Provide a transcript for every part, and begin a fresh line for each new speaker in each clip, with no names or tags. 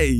Hey!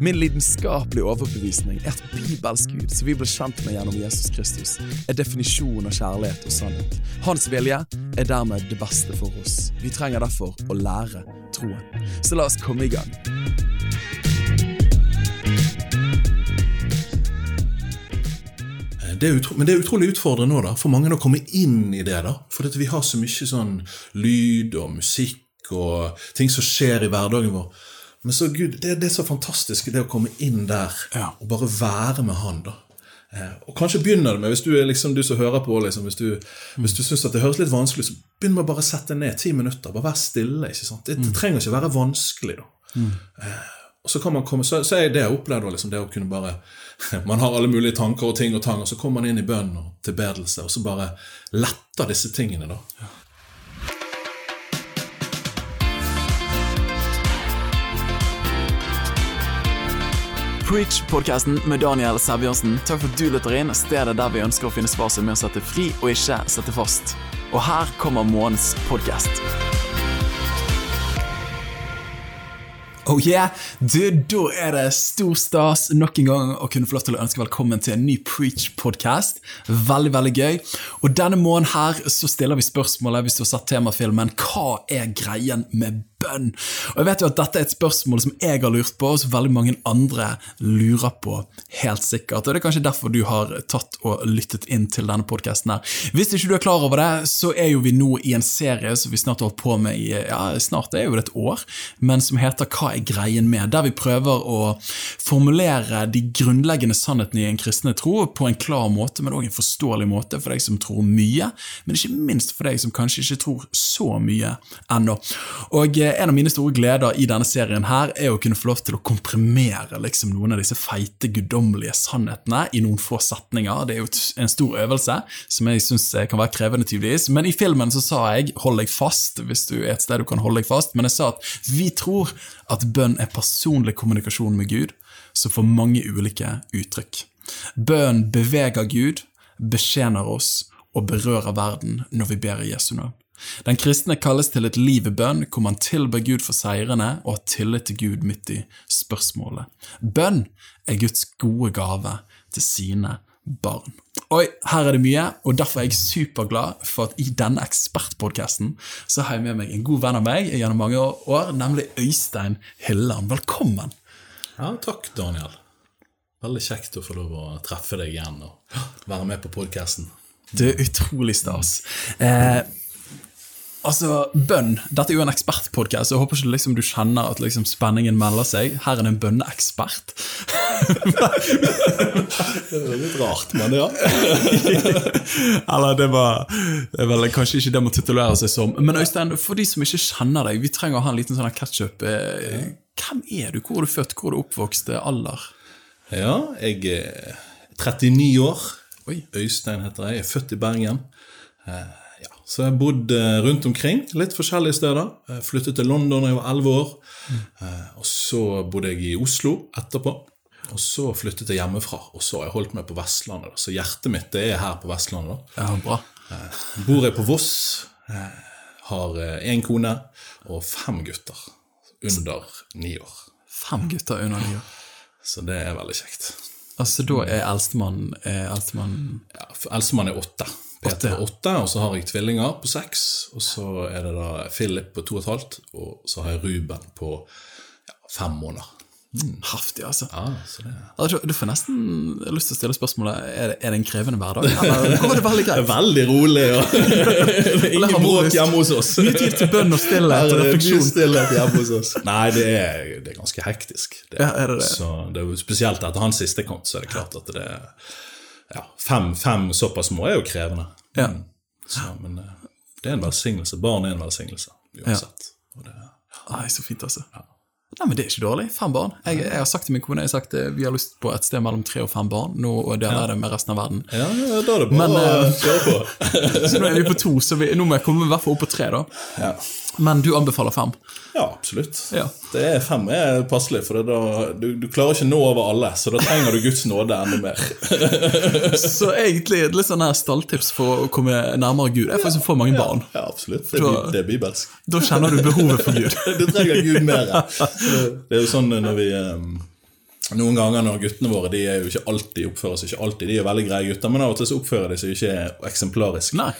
Min lidenskapelige overbevisning er at bibelsk Gud, som vi ble kjent med gjennom Jesus Kristus, er definisjonen av kjærlighet og sannhet. Hans vilje er dermed det beste for oss. Vi trenger derfor å lære troen. Så la oss komme i gang.
Det er utro, men det er utrolig utfordrende nå da, for mange å komme inn i det. da, For vi har så mye sånn lyd og musikk og ting som skjer i hverdagen vår. Men så Gud, det, det er så fantastisk det å komme inn der
Ja.
og bare være med Han. da. Eh, og Kanskje begynner det med, hvis du er liksom du som hører på, liksom, hvis du, hvis du syns det høres litt vanskelig, så begynn med å bare sette ned ti minutter. Bare vær stille. ikke sant? Det, det trenger ikke være vanskelig. da. Eh, og så kan man komme, så, så er det jeg opplevde liksom, det å kunne bare Man har alle mulige tanker og ting og tang, og så kommer man inn i bønn og tilbedelse, og så bare letter disse tingene. da.
Preach-podkasten med Daniel Sæbjørnsen. Takk for at du lytter inn, stedet der vi ønsker å finne svar som er å sette fri og ikke sette fast. Og her kommer månedens podkast. Oh yeah! Du, da er det stor stas nok en gang å kunne få lov til å ønske velkommen til en ny Preach-podkast. Veldig, veldig gøy. Og denne måneden her så stiller vi spørsmålet, hvis du har sett temafilmen, hva er greien med bønn? Og jeg vet jo at dette er et spørsmål som jeg har lurt på, og som veldig mange andre lurer på, helt sikkert. Og det er kanskje derfor du har tatt og lyttet inn til denne podkasten her. Hvis ikke du er klar over det, så er jo vi nå i en serie som vi snart har holdt på med i ja, snart er jo det et år, men som heter Hva er greien med? Der vi prøver å formulere de grunnleggende sannhetene i en kristne tro på en klar måte, men òg en forståelig måte for deg som tror mye, men ikke minst for deg som kanskje ikke tror så mye ennå. Og en av mine store gleder i denne serien her er å kunne få lov til å komprimere liksom noen av disse feite, guddommelige sannhetene i noen få setninger. Det er jo en stor øvelse som jeg syns kan være krevende tydeligvis. Men i filmen så sa jeg 'hold deg fast', hvis du er et sted du kan holde deg fast. Men jeg sa at vi tror at bønn er personlig kommunikasjon med Gud, som får mange ulike uttrykk. Bønn beveger Gud, betjener oss og berører verden når vi ber i Jesu navn. Den kristne kalles til et liv i bønn, hvor man tilber Gud for seirene og har tillit til Gud midt i spørsmålet. Bønn er Guds gode gave til sine barn. Oi, her er det mye, og derfor er jeg superglad for at i denne ekspertpodkasten så har jeg med meg en god venn av meg gjennom mange år, nemlig Øystein Hilland. Velkommen!
Ja, takk, Daniel. Veldig kjekt å få lov å treffe deg igjen og være med på podkasten.
Det er utrolig stas. Eh, altså, bønn. Dette er jo en ekspertpodkast, jeg håper ikke liksom du kjenner at liksom spenningen melder seg. Her er det en bønneekspert.
Det er litt rart, men ja.
Eller det var det er vel kanskje ikke det man titulerer seg som. Men Øystein, for de som ikke kjenner deg, vi trenger å ha en liten sånn catch-up. Eh, hvem er du? Hvor er du født? Hvor er du oppvokst? Alder?
Ja, jeg er 39 år.
Oi.
Øystein heter jeg. Jeg er født i Bergen. Eh. Så jeg bodde eh, rundt omkring, litt forskjellige steder. Jeg flyttet til London da jeg var 11 år. Eh, og så bodde jeg i Oslo etterpå. Og så flyttet jeg hjemmefra, og så har jeg holdt meg på Vestlandet. Så hjertet mitt det er her på Vestlandet.
Ja, bra.
Bor jeg på Voss. eh, Har én kone og fem gutter under ni år.
Fem gutter under ni år.
Så det er veldig kjekt.
Altså, da er eldstemann eh, eldstemann
Ja, Eldstemann er åtte. Peter på åtte, og så har jeg tvillinger på seks. Og så er det da Philip på to og et halvt, og så har jeg Ruben på ja, fem måneder.
Haftig altså.
Ja, så det
Du får nesten lyst til å stille spørsmålet Er det, er det en krevende hverdag, eller går det veldig greit?
veldig rolig, er ingen bråk hjemme hos oss.
Mye tid til bønn og stillhet og refleksjon.
stillhet hjemme hos oss. Nei, det er, det er ganske hektisk. Det,
Ja, er det det?
Så det er jo Spesielt etter hans siste kont, så er det klart at det er ja, fem, fem såpass små er jo krevende.
Ja.
Mm. Så, men eh, det er en velsignelse. Barn er en velsignelse uansett. Og det,
Ai, så fint, altså. Nei, men Det er ikke dårlig. Fem barn. Jeg, jeg har sagt til min kone jeg har sagt, eh, vi har lyst på et sted mellom tre og fem barn. Nå og deler jeg det med resten av verden.
Ja, ja, da er det bare
Men,
å
eh,
kjøre på.
Så nå er vi på to, så vi, nå må jeg komme i hvert fall opp på tre. da.
Ja.
Men du anbefaler fem.
Ja, absolutt.
Ja.
Det er Fem er passelig, for da, du, du klarer ikke nå over alle, så da trenger du Guds nåde enda mer.
Så egentlig et litt sånn her stalltips for å komme nærmere Gud er faktisk å få mange barn.
Ja, absolutt. Det
Da-
det er bibelsk.
Da kjenner du behovet for Gud.
Du trenger Gud mer. Det er jo sånn når vi eh, Noen ganger når guttene våre de er jo ikke alltid oppfører seg ikke alltid, de er veldig greie gutter, men av og til så oppfører de seg ikke eksemplarisk.
Nei.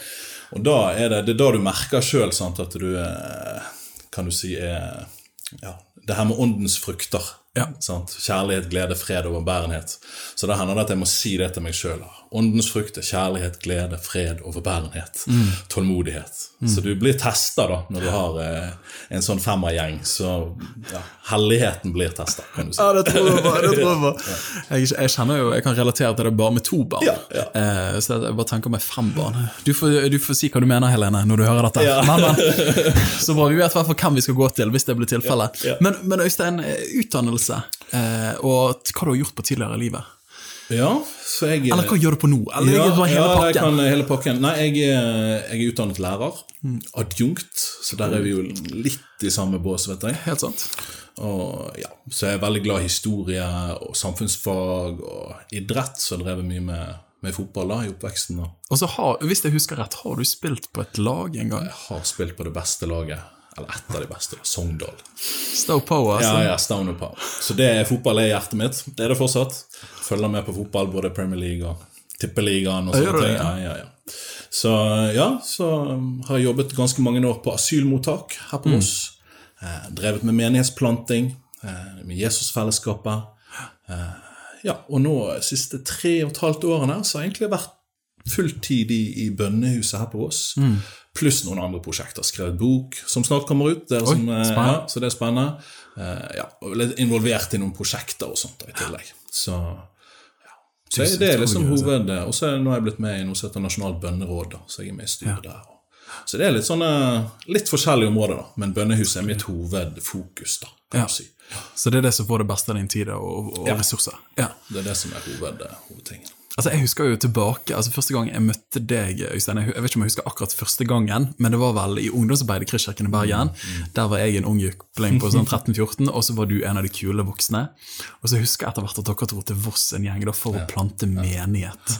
Og da er det, det er da du merker sjøl at du eh, kan du si er ja, Det her med åndens frukter.
Ja.
Kjærlighet, glede, fred og overbærenhet. Så da hender det at jeg må si det til meg sjøl. Åndens frukter, kjærlighet, glede, fred, overbærenhet. Tålmodighet. Så du blir testa da, når du har eh, en sånn femmergjeng. Så ja, helligheten blir testa, kan du si.
Ja, det tror jeg på. Det tror jeg, på. Jeg, jeg kjenner jo, jeg kan relatere til det bare med to barn.
Ja, ja.
Eh, så jeg bare tenker meg fem barn. Du får, du får si hva du mener, Helene, når du hører dette.
Ja.
Men, men, så bra, Vi vet i hvem vi skal gå til, hvis det blir tilfellet. Men, men Øystein, eh, utdannelse eh, og hva du har gjort på tidligere i livet.
Ja, så jeg
Eller hva gjør du på nå? Eller
ja,
bare hele
ja, jeg kan hele pakken. Nei, jeg, er- jeg er utdannet lærer. Adjunkt. Så der er vi jo litt i samme bås, vet jeg.
Helt sant.
Og ja, Så jeg er veldig glad i historie og samfunnsfag og idrett, så jeg drev mye med, med fotball da, i oppveksten. Da.
Og så har, Hvis jeg husker rett, har du spilt på et lag en gang?
jeg har spilt på det beste laget. Eller ett av de beste. da, Sogndal.
Stow Power, altså.
Ja, ja, Stone Power. Så det er fotball er hjertet mitt. Det er det fortsatt. Følger med på fotball, både Premier League og Tippeligaen og sånne ting. Ja, ja, ja. Så ja, så um, har jeg jobbet ganske mange år på asylmottak her
Mm.
på Moss. Eh, drevet med menighetsplanting, eh, med Jesusfellesskapet. Eh, ja, og nå de siste tre og et halvt årene så har jeg egentlig vært fulltid i, i bønnehuset her på Voss.
Mm.
Pluss noen andre prosjekter. Skrevet bok som snart kommer ut. Er
Oi,
som, eh, ja, så det er spennende. Eh, ja, og litt involvert i noen prosjekter og sånt da, i tillegg. Så, ja. så det, det er liksom hoved... Og så er nå har jeg blitt med i noe som heter Nasjonalt bønneråd, da, så jeg er med i styret der. Så det er litt sånne litt forskjellige områder, da. Men bønnehuset er mitt hovedfokus, da, kan
Ja.
du si.
Så det er det som får det beste av din tid og, og
Ja.
ressurser. Ja.
Det er det som er hoved, hovedtingen.
Altså, Jeg husker jo tilbake, altså første gang jeg møtte deg, Øystein Jeg vet ikke om jeg husker akkurat første gangen, men det var vel i ungdomsarbeidet i Kristkirken i Bergen. Der var jeg en ung jukling på sånn 13-14, og så var du en av de kule voksne. Og så husker jeg etter hvert at dere dro til Voss en gjeng da, for å plante menighet.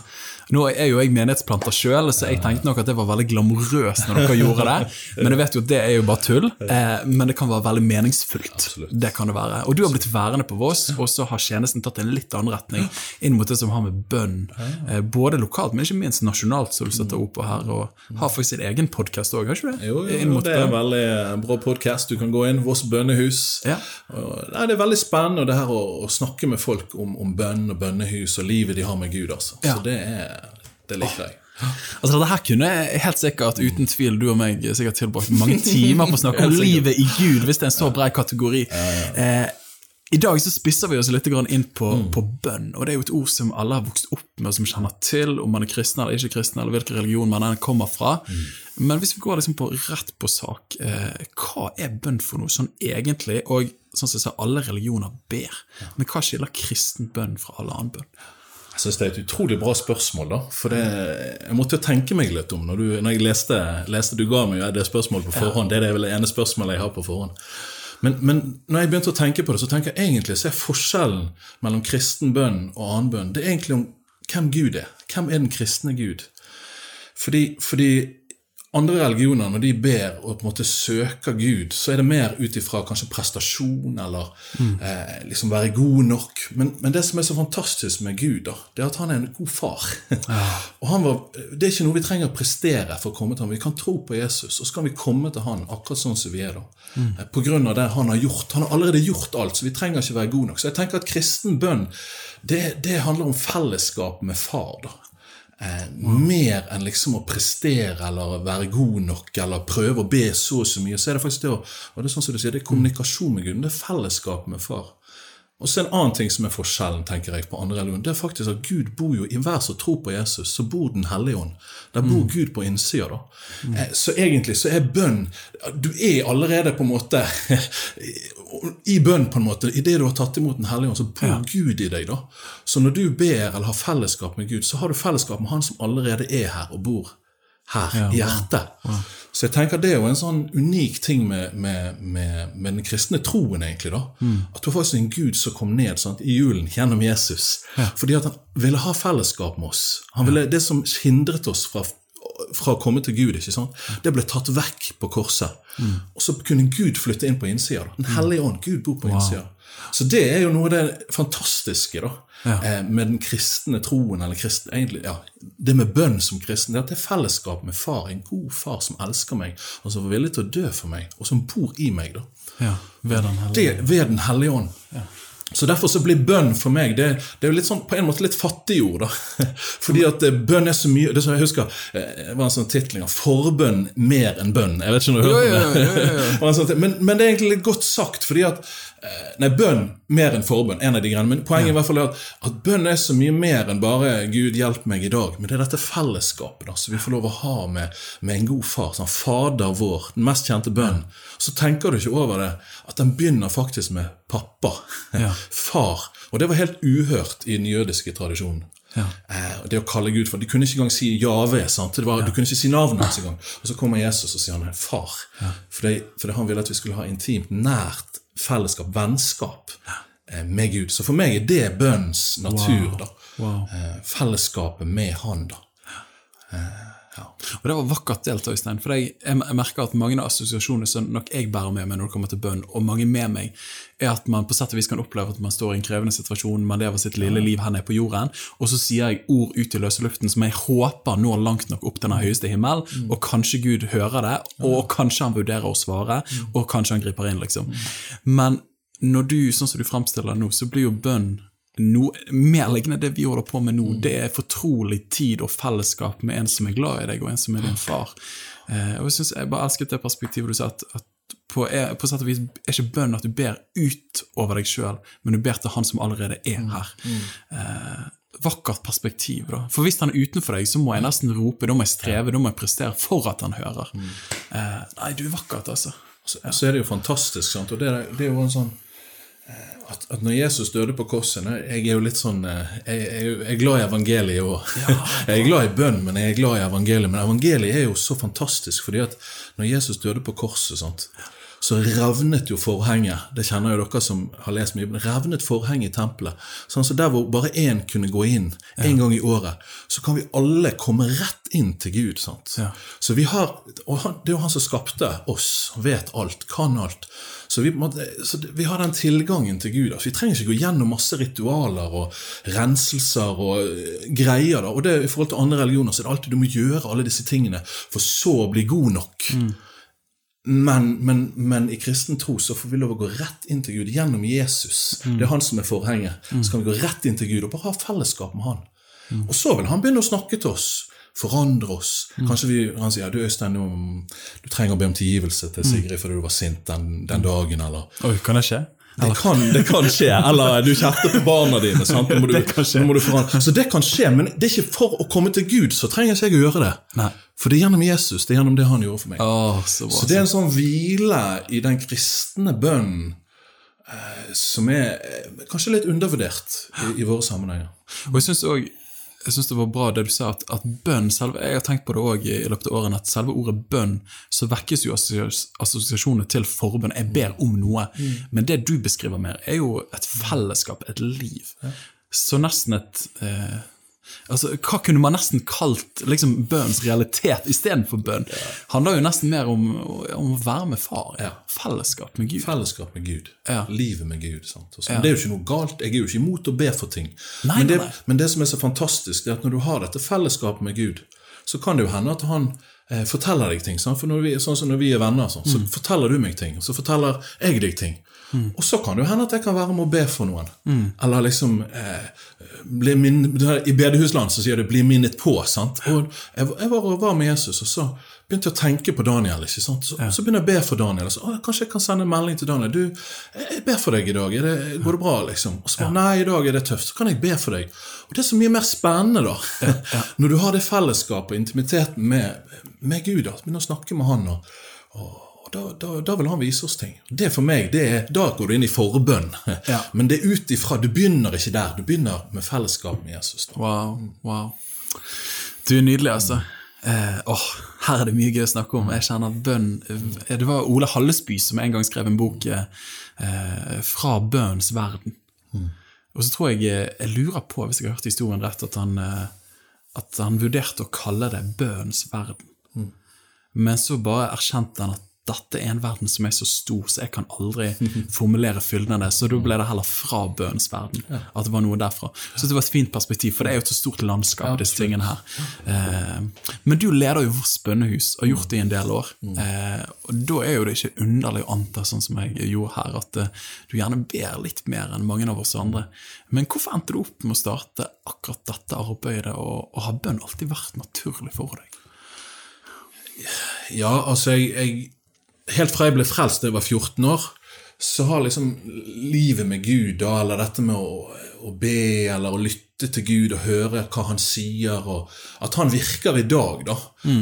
Nå er jo jeg menighetsplanter sjøl, så jeg tenkte nok at det var veldig glamorøst når dere gjorde det. Men jeg vet jo at det er jo bare tull. Eh, men det kan være veldig meningsfullt.
Absolutt.
Det kan det være. Og du har blitt værende på Voss, og så har tjenesten tatt en litt annen retning inn mot det som har med bønn, eh, både lokalt, men ikke minst nasjonalt, som du setter opp på her, og har faktisk sin egen podkast òg, har ikke du det?
Jo, jo, det er en veldig bra podkast. Du kan gå inn, Voss bønnehus.
Ja.
Det er veldig spennende det her å, å snakke med folk om, om bønn og bønnehus og livet de har med Gud. Altså.
Ja.
Så det, er, det liker jeg.
Altså Dette her kunne jeg helt sikkert, uten tvil, du og meg sikkert tilbrakt mange timer på å snakke om livet i Gud, hvis det er en så bred kategori. Ja, Eh, I dag så spisser vi oss litt inn på,
Mm.
på bønn, og det er jo et ord som alle har vokst opp med, og som kjenner til om man er kristen eller ikke kristen, eller hvilken religion man enn kommer fra.
Mm.
Men hvis vi går liksom på rett på sak, eh, hva er bønn for noe sånn egentlig? Og sånn som jeg sa, alle religioner ber, men hva skiller kristen bønn fra alle annen bønn?
Jeg synes det er et utrolig bra spørsmål. da, for det, Jeg måtte jo tenke meg litt om når, du, når jeg leste, leste Du ga meg jo det spørsmålet på forhånd. Det er det ene spørsmålet jeg har på forhånd. Men, men når jeg begynte å tenke på det, så tenker jeg egentlig så er forskjellen mellom kristen bønn og annen bønn det er egentlig om hvem Gud er. Hvem er den kristne Gud? Fordi, fordi andre religioner, når de ber og på en måte søker Gud, så er det mer ut ifra kanskje prestasjon eller eh, liksom være god nok. Men, men det som er så fantastisk med Gud, da, det er at han er en god far. og han var, Det er ikke noe vi trenger å prestere for å komme til ham. Vi kan tro på Jesus, og så kan vi komme til han akkurat sånn som vi er. da. Eh, På grunn av det han har gjort. Han har allerede gjort alt, så vi trenger ikke være gode nok. Så jeg tenker at kristen bønn, det, det handler om fellesskap med far. da. Eh, Mer enn liksom å prestere eller være god nok eller prøve å be så og så mye. Så er det faktisk det å og det er sånn som du sier, det er kommunikasjon med Gud, det er fellesskap med far. Og så En annen ting som er forskjellen tenker jeg, på andre religion, det er faktisk at Gud bor jo i hver som tror på Jesus, så bor Den hellige ånd. Der bor
Mm.
Gud på innsida. da. Mm. Så egentlig så er bønn Du er allerede på en måte i bønn, på en måte. Idet du har tatt imot Den hellige ånd, så bor Gud i deg. da. Så når du ber eller har fellesskap med Gud, så har du fellesskap med Han som allerede er her og bor her i hjertet. Så jeg tenker det er jo en sånn unik ting med, med, med, med den kristne troen, egentlig. da. At du har faktisk en Gud som kom ned sant, i julen gjennom Jesus. Fordi at han ville ha fellesskap med oss. Han ville, Det som hindret oss fra, fra å komme til Gud, ikke sant? det ble tatt vekk på korset. Og så kunne Gud flytte inn på innsida. Den hellige ånd. Gud bor på innsida. Så det er jo noe av det fantastiske da, eh, med den kristne troen, eller kristen, egentlig, ja, det med bønn som kristen, det er at det er fellesskap med far, en god far som elsker meg, og som er villig til å dø for meg, og som bor i meg. da.
Ja, ved Den hellige
ånd. Så Derfor så blir bønn for meg det, det er jo litt sånn, på en måte litt fattigord. da. Fordi at eh, bønn er så mye det som Jeg husker eh, det var en sånn titling av 'Forbønn mer enn bønn'. Jeg vet ikke om du om det? Sånn men, men det er egentlig litt godt sagt, fordi at Nei, bønn mer enn forbønn. en av de greiene, Men poenget i hvert fall er at, at bønn er så mye mer enn bare 'Gud, hjelp meg i dag'. Men det er dette fellesskapet da, som vi får lov å ha med, med en god far. Sånn, Fader vår, den mest kjente bønnen. Så tenker du ikke over det, at den begynner faktisk med pappa.
Ja.
Far. Og det var helt uhørt i den jødiske tradisjonen.
Ja.
Eh, det å kalle Gud for De kunne ikke engang si Jave. sant? Det var, Du kunne ikke si navnet hans engang. Og så kommer Jesus og sier han er far. Fordi, fordi han ville at vi skulle ha intimt, nært fellesskap, vennskap eh, med Gud. Så for meg er det bønnens natur. da.
Wow.
Eh, fellesskapet med Han. da.
Og det var vakkert delt, Øystein. For jeg, jeg merker at mange av assosiasjonene som nok jeg bærer med meg når det kommer til bønn, og mange med meg, er at man på sett og vis kan oppleve at man står i en krevende situasjon, man lever sitt lille liv her nede på jorden, og så sier jeg ord ut i løse luften som jeg håper når langt nok opp til den høyeste himmel, og kanskje Gud hører det, og kanskje han vurderer å svare, og kanskje han griper inn, liksom. Men når du, sånn som du fremstiller det nå, så blir jo bønn noe mer lignende det vi holder på med nå. Det er fortrolig tid og fellesskap med en som er glad i deg, og en som er din far. Eh, og Jeg synes jeg bare elsket det perspektivet du sa, at, at på, er, på sett og vis er ikke bønn at du ber ut over deg sjøl, men du ber til han som allerede er her. Eh, vakkert perspektiv, da. For hvis han er utenfor deg, så må jeg nesten rope, da må jeg streve, da må jeg prestere for at han hører. Eh, nei, du er vakkert, altså.
Så, så er det jo fantastisk. sant? Og det, er- det er jo en sånn eh, at, at når Jesus døde på korset Jeg er jo litt sånn eh, Jeg, jeg, jeg er glad i evangeliet òg. jeg er glad i bønn, men jeg er glad i evangeliet. Men evangeliet er jo så fantastisk, fordi at når Jesus døde på korset, sant, så revnet jo forhenget. Det kjenner jo dere som har lest mye. men Revnet forhenget i tempelet. Sånn, så Der hvor bare én kunne gå inn en gang i året, så kan vi alle komme rett inn til Gud. sant?
Ja.
Så vi har, og han, Det er jo han som skapte oss, vet alt, kan alt. Så vi, så vi har den tilgangen til Gud. Altså, vi trenger ikke gå gjennom masse ritualer og renselser og eh, greier. Da. Og det I forhold til andre religioner så er det alltid du må gjøre alle disse tingene for så å bli god nok. Men, men, men i kristen tro så får vi lov å gå rett inn til Gud gjennom Jesus. Det er han som er forhenget. Så kan vi gå rett inn til Gud og bare ha fellesskap med han. Og så vil han begynne å snakke til oss. Forandre oss. Kanskje vi, han sier du Øystein, du, du trenger å be om tilgivelse til Sigrid fordi du var sint den, den dagen. eller...
Oi, kan det skje?
Det kan, det kan skje. Eller du kjefter på barna dine. Sant? Nå må du,
Det kan skje.
du. Så det kan skje, men det er ikke for å komme til Gud, så trenger ikke jeg å gjøre det.
Nei.
For det er gjennom Jesus, det er gjennom det han gjorde for meg.
Oh, så bra.
Så det er en sånn hvile i den kristne bønnen eh, som er eh, kanskje litt undervurdert i, i våre sammenhenger.
Og jeg synes også jeg synes det var bra det du sa, at, at bønn selve, Jeg har tenkt på det også i løpet av årene, at selve ordet bønn, så vekkes jo assosiasjoner til forbønn. Jeg ber om noe. Men det du beskriver mer, er jo et fellesskap, et liv. Så nesten et eh, altså, Hva kunne man nesten kalt liksom, bønns realitet istedenfor bønn? Handler jo nesten mer om, om å være med far.
Ja.
Fellesskap med Gud.
Fellesskap med Gud.
Ja.
Livet med Gud. Sant?
Ja.
Det er jo ikke noe galt. Jeg er jo ikke imot å be for ting.
Nei,
men, det,
nei, nei.
men det som er så fantastisk, det er at når du har dette fellesskapet med Gud, så kan det jo hende at han eh, forteller deg ting. Sant? For når vi, sånn som når vi er venner, sånn,
Mm.
så forteller du meg ting, og så forteller jeg deg ting. Og så kan det jo hende at jeg kan være med å be for noen.
Mm.
Eller liksom eh, bli min, I bedehusland så sier det 'bli minnet på'. sant? Og jeg, jeg var, var med Jesus, og så begynte jeg å tenke på Daniel. ikke sant? Så, så begynner jeg å be for Daniel. Og så, å, Kanskje jeg kan sende en melding til Daniel. Du, jeg ber for deg i dag. Det, går det bra? liksom? Og så bare, Nei, i dag er det tøft. Så kan jeg be for deg. Og Det er så mye mer spennende da, når du har det fellesskapet og intimiteten med, med Gud. da, Begynner å snakke med Han. og og da, da, da vil han vise oss ting. Det for meg, det er, Da går du inn i forbønn.
Ja.
Men det er ut ifra Du begynner ikke der. Du begynner med fellesskap med Jesus. Da.
Wow. wow. Du er nydelig, altså. Eh, åh, her er det mye gøy å snakke om. Jeg kjenner bønn eh, Det var Ole Hallesby som en gang skrev en bok eh, 'Fra bønnens verden'. Og så tror jeg eh, Jeg lurer på, hvis jeg har hørt historien rett, at han, eh, at han vurderte å kalle det 'bønnens verden'. Men så bare erkjente han at dette er en verden som er så stor, så jeg kan aldri formulere fylden. Så da ble det heller fra bønnens verden. At det var noe derfra. Så det var et fint perspektiv, for det er jo et så stort landskap, disse tingene her. Eh, men du leder jo vårt bønnehus, og har gjort det i en del år. Eh, og da er jo det ikke underlig å anta, sånn som jeg gjorde her, at eh, du gjerne ber litt mer enn mange av oss andre. Men hvorfor endte du opp med å starte akkurat dette arbeidet, og, og har bønn alltid vært naturlig for deg?
Ja, altså jeg, jeg Helt fra jeg ble frelst da jeg var 14 år, så har liksom livet med Gud, da, eller dette med å, å be eller å lytte til Gud og høre hva han sier, og at han virker i dag, da.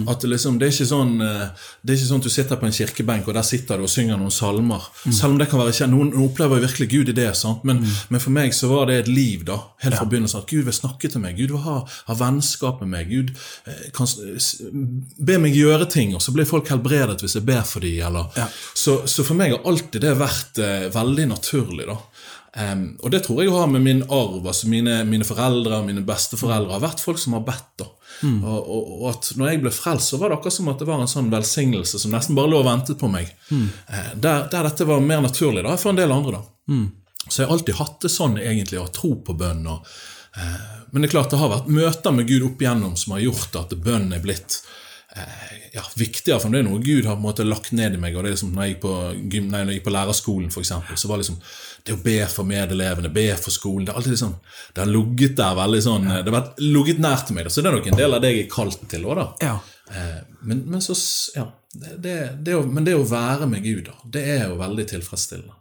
At det liksom, det er ikke sånn eh, Det er ikke sånn at du sitter på en kirkebenk, og der sitter du og synger noen salmer. Selv om det kan være kjent. Noen opplever virkelig Gud i det, sant? Men, men for meg så var det et liv, da. Helt fra begynnelsen. At Gud vil snakke til meg. Gud vil ha, ha vennskap med meg. Gud eh, kan be meg gjøre ting, og så blir folk helbredet hvis jeg ber for dem. Eller. Så, så for meg har alltid det vært eh, veldig naturlig, da. Em, og det tror jeg har med min arv. altså Mine, mine foreldre og mine besteforeldre har vært folk som har bedt. da. Og, og, og at når jeg ble frelst, så var det akkurat som at det var en sånn velsignelse som nesten bare lå og ventet på meg. Eh, der, der dette var mer naturlig da, for en del andre. da. Så jeg har alltid hatt det sånn egentlig, å tro på bønn. Og, eh, men det er klart det har vært møter med Gud opp igjennom som har gjort at bønn er blitt ja, viktigere for meg. Det er noe Gud har på en måte lagt ned i meg. og det er liksom, når jeg gikk på, gym, nei, når jeg gikk på lærerskolen, for eksempel, så var liksom det å be for medelevene, be for skolen Det har alltid liksom, det har ligget der veldig sånn, det har vært ligget nær til meg. Da, så det er nok en del av det jeg er kalt til òg, da.
Ja.
Eh, men, men så ja, det, det, det å, men det å være med Gud, da, det er jo veldig tilfredsstillende.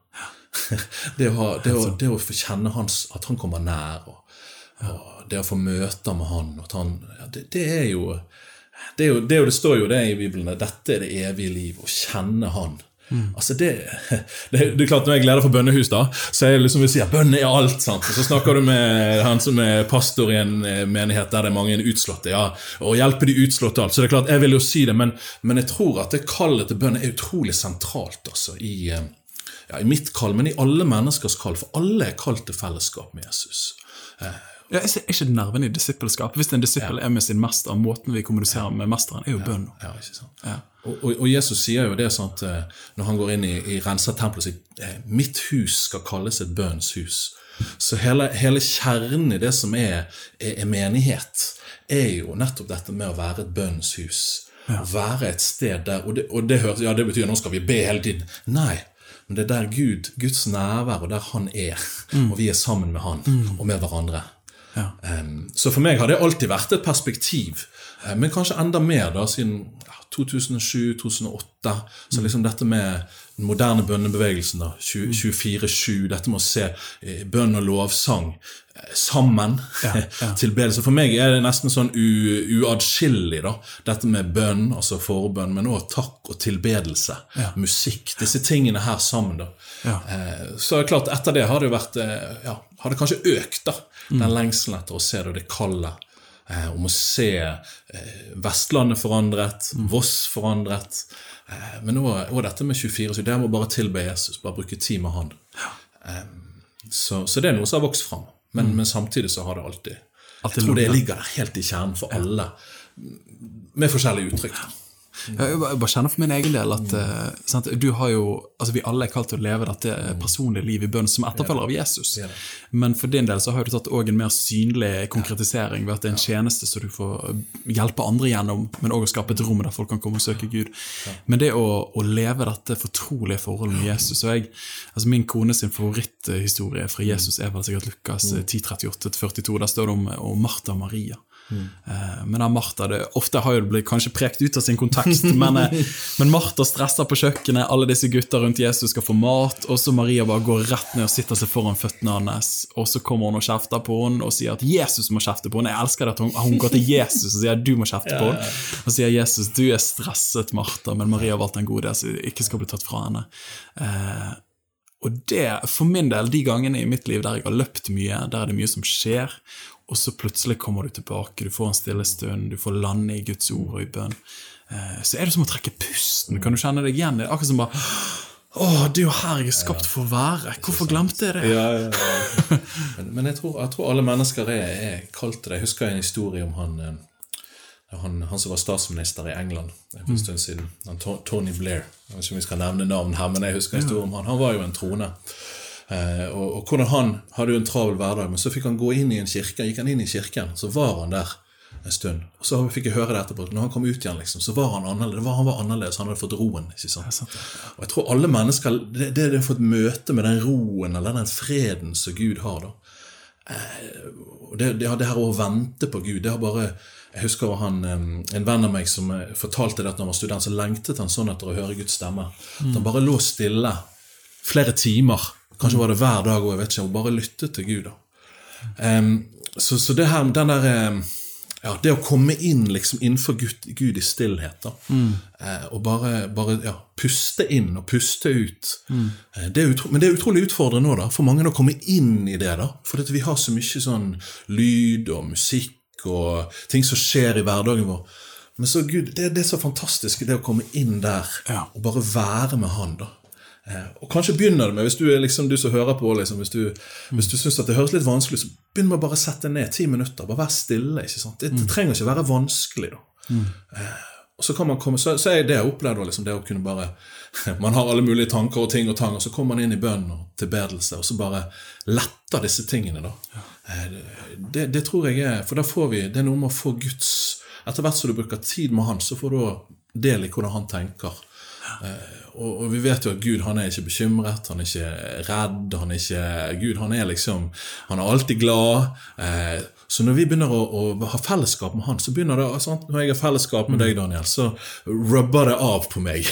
det, å det, å, det å få kjenne hans, at han kommer nær, og, og det å få møter med han, han ja, det, det er jo det, jo, det, jo, det står jo det i Bibelen, dette er det evige liv, å kjenne Han. Altså det, det, det er klart Når jeg er leder for bønnehus, da, så er det liksom vi sier bønn er alt. sant? Og Så snakker du med han som er pastor i en eh, menighet der det er mange utslåtte. ja, Og hjelpe de utslåtte alt. Så det er klart, jeg vil jo si det, men, men jeg tror at det kallet til bønn er utrolig sentralt altså, i, eh, ja, i mitt kall, men i alle menneskers kall. For alle er kalt til fellesskap med Jesus. Eh,
Ja, jeg ikke- er ikke nerven i disippelskap? Hvis en disippel er med sin mester, måten vi kommuniserer med mesteren, er jo bønn.
Ja, sant? Og, og, og Jesus sier jo det sånn at eh, når han går inn i, i rensertempelet og sier eh, 'Mitt hus skal kalles et bønns hus'. Så hele, hele kjernen i det som er, er, er menighet, er jo nettopp dette med å være et bønns hus. Å være et sted der Og det, og det, høres, ja, det betyr nå skal vi be hele tiden. Nei. Men det er der Gud, Guds nærvær, og der Han er. Og vi er sammen med Han og med hverandre. Em, så for meg har det alltid vært et perspektiv, um, men kanskje enda mer da, siden ja, 2007-2008. Så liksom dette med den moderne bønnebevegelsen, da, 24-7, dette med å se eh, bønn og lovsang eh, sammen. Tilbedelse. For meg er det nesten sånn u- uatskillelig, da. Dette med bønn, altså forbønn, men òg takk og tilbedelse. Musikk. Disse tingene her sammen, da. Eh, Så klart, etter det har det jo vært ja, Har det kanskje økt, da. Den lengselen etter å se det, det kallet. Eh, om å se eh, Vestlandet forandret, Voss forandret. Eh, men òg dette med 24 så Det må bare tilbe Jesus, bare bruke tid med Han. Eh, så, så det er noe som har vokst fram. Men, men samtidig så har det alltid
Alltid
Jeg tror det ligger der helt i kjernen for alle, med forskjellige uttrykk.
Jeg bare kjenner for min egen del at eh, sant, du har jo, altså vi alle er kalt til å leve dette personlige livet i bønn som etterfølger av Jesus. Men for din del så har du tatt også en mer synlig konkretisering ved at det er en tjeneste som du får hjelpe andre gjennom, men også skape et rom der folk kan komme og søke Gud. Men det å, å leve dette fortrolige forholdet med Jesus og jeg, altså Min kone sin favoritthistorie fra Jesus er vel sikkert Lukas 10.38-42. Der står det om, om Martha og Maria. Eh, men da Martha det, Ofte har jo det blitt kanskje prekt ut av sin kontekst, men, eh, men Martha stresser på kjøkkenet, alle disse gutta rundt Jesus skal få mat, og så Maria bare går rett ned og sitter seg foran føttene hans, og så kommer hun og kjefter på henne og sier at Jesus må kjefte på henne. Jeg elsker det at hun, hun går til Jesus og sier at du må kjefte på henne. Og sier Jesus, du er stresset, Martha, men Maria har valgt en god del som ikke skal bli tatt fra henne. Eh, og det, for min del, de gangene i mitt liv der jeg har løpt mye, der er det mye som skjer, og så plutselig kommer du tilbake, du får en stille stund, du får lande i Guds ord og i bønn. Eh, Så er det som å trekke pusten. Kan du kjenne deg igjen? Det er akkurat som bare Å, det er jo her jeg er skapt for å være. Hvorfor glemte jeg det?
Ja, ja, ja. Men, men jeg, tror, jeg tror alle mennesker er, er kalt til det. Jeg husker en historie om han, eh, han, han som var statsminister i England for en stund siden. Han, Tony Blair. Jeg vet ikke om vi skal nevne navn her, men jeg husker en historie om han. Han var jo en trone. Eh, og, og hvordan Han hadde jo en travel hverdag, men så fikk han gå inn i en kirke. Gikk han inn i kirken, så var han der en stund. Og så fikk jeg høre det etterpå. Når han kom ut igjen, liksom, så var han annerledes. Var, han var annerledes, han hadde fått roen. ikke sant?
sant, ja.
Og jeg tror alle mennesker Det, det de har fått møte med den roen eller den freden som Gud har, da. Eh, det, det, det her å vente på Gud, det har bare Jeg husker han, eh, en venn av meg som fortalte det at når han var student, så lengtet han sånn etter å høre Guds stemme. At han bare lå stille flere timer. Kanskje var det hver dag, og jeg vet ikke, og bare lyttet til Gud. da. Um, så, så det her, den der ja, Det å komme inn liksom innenfor Gud, Gud i stillhet, da, eh, og bare, bare ja, puste inn og puste ut eh, det er utro, Men det er utrolig utfordrende nå, da, for mange å komme inn i det. da, For vi har så mye sånn lyd og musikk og ting som skjer i hverdagen vår. Men så Gud, det, det er så fantastisk det å komme inn der
Ja.
og bare være med Han. da. Eh, og kanskje begynner det med, hvis du er liksom du som hører på, liksom, hvis du, hvis du syns det høres litt vanskelig, så begynn med å bare sette ned ti minutter. Bare vær stille. ikke sant? Det, det trenger ikke være vanskelig. da. Mm. og så kan man komme, så, så er det jeg opplevde, liksom, det å kunne bare Man har alle mulige tanker og ting og tang, og så kommer man inn i bønn og tilbedelse, og så bare letter disse tingene. da. Ja. Det, det tror jeg er For da får vi Det er noe med å få Guds Etter hvert som du bruker tid med Han, så får du del i hvordan han tenker. Eh, og, og vi vet jo at Gud han er ikke bekymret, han er ikke redd. han er ikke, Gud han er liksom Han er alltid glad. Eh, så når vi begynner å, å ha fellesskap med han, så begynner det sant? Når jeg har fellesskap med deg, Daniel, så rubber det av på meg.